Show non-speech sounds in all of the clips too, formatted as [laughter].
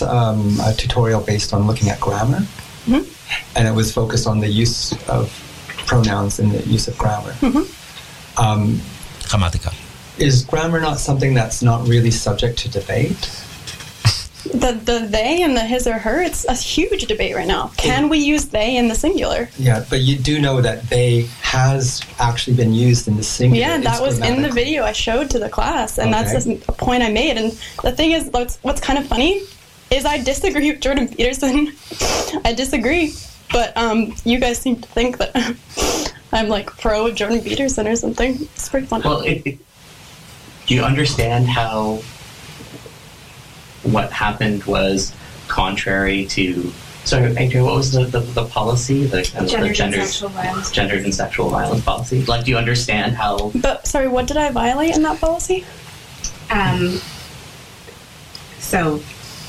was um, a tutorial based on looking at grammar, Mhm. and it was focused on the use of pronouns and the use of grammar. Mhm. Um, Grammatica. is grammar not something that's not really subject to debate? [laughs] The the they and the his or her. It's a huge debate right now. Can we use they in the singular? Yeah, but you do know that they has actually been used in the singular. Yeah, that was in the video I showed to the class, and that's Okay. just a point I made. And the thing is, what's, what's kind of funny is I disagree with Jordan Peterson. I disagree, but um, you guys seem to think that [laughs] I'm like pro Jordan Peterson or something. It's pretty funny. Well, it, it, do you understand how what happened was contrary to? Sorry, Adrian, what was the, the, the policy? The, uh, the Gendered and gendered- sexual violence. gendered and sexual violence policy. Like, do you understand how? but sorry, what did I violate in that policy? Um, so,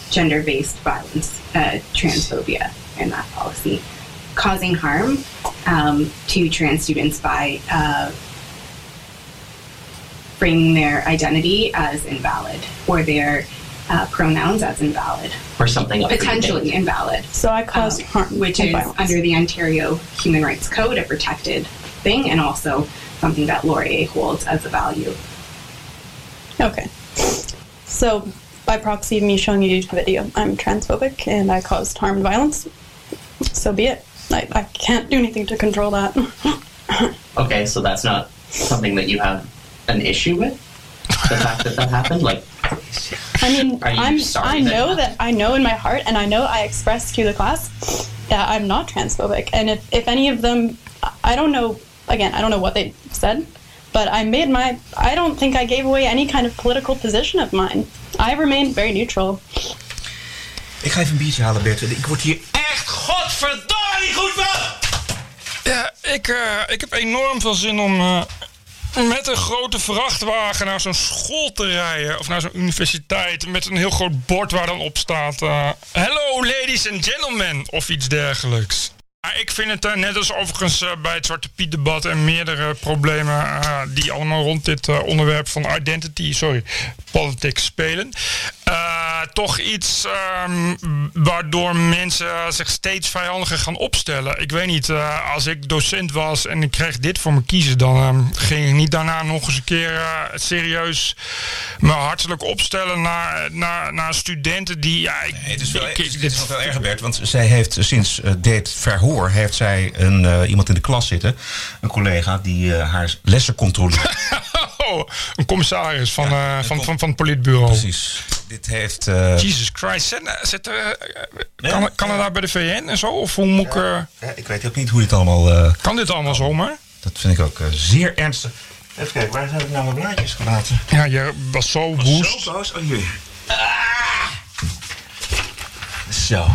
gender based violence, uh, transphobia in that policy, causing harm um, to trans students by uh, framing their identity as invalid or their uh, pronouns as invalid, or something of potentially invalid. So I caused um, harm, which is violence. under the Ontario Human Rights Code a protected thing, and also something that Laurier holds as a value. Okay. So, by proxy of me showing you the video, I'm transphobic and I caused harm and violence. So be it. I, I can't do anything to control that. [laughs] Okay, so that's not something that you have an issue with. The fact that that happened, like, I mean, I'm, I that know happened? that I know in my heart, and I know I expressed to the class that I'm not transphobic. And if, if any of them, I don't know, again, I don't know what they said, but I made my, I don't think I gave away any kind of political position of mine. I remained very neutral. Ik ga even een biertje halen, Bert. Ik word hier echt godverdomme niet goed van! Ja, ik, eh, ik heb enorm veel zin om eh, met een grote vrachtwagen naar zo'n school te rijden. Of naar zo'n universiteit. Met een heel groot bord waar dan op staat... eh, Hello ladies and gentlemen. Of iets dergelijks. Ik vind het eh, net als overigens eh, bij het Zwarte Piet debat en meerdere problemen eh, die allemaal rond dit onderwerp van identity, sorry, politics spelen. Eh, toch iets ehm, waardoor mensen zich steeds vijandiger gaan opstellen. Ik weet niet, eh, als ik docent was en ik kreeg dit voor me kiezen, dan ehm, ging ik niet daarna nog eens een keer eh, serieus me hartelijk opstellen naar, naar, naar studenten die. Ja, ik, Nee, het is wel, ik- het is, dit- is nog veel erger, Bert. Want zij heeft sinds dit verhoor... heeft zij een, iemand in de klas zitten. Een collega die haar lessen controleert. [laughs] Oh, een commissaris van, Ja, van, com- van, van het politbureau. Precies. Dit heeft... eh, Jesus Christ. Zit, zit, er, Ja, kan. Canada bij de VN en zo? Of hoe moet ik... eh, ja, ik weet ook niet hoe dit allemaal... eh, kan dit allemaal zomaar? dat vind ik ook zeer ernstig. Even kijken, waar heb ik nou mijn blaadjes gelaten? Ja, je was zo woest. Zo boos. Oh, hier. Ah! Zo.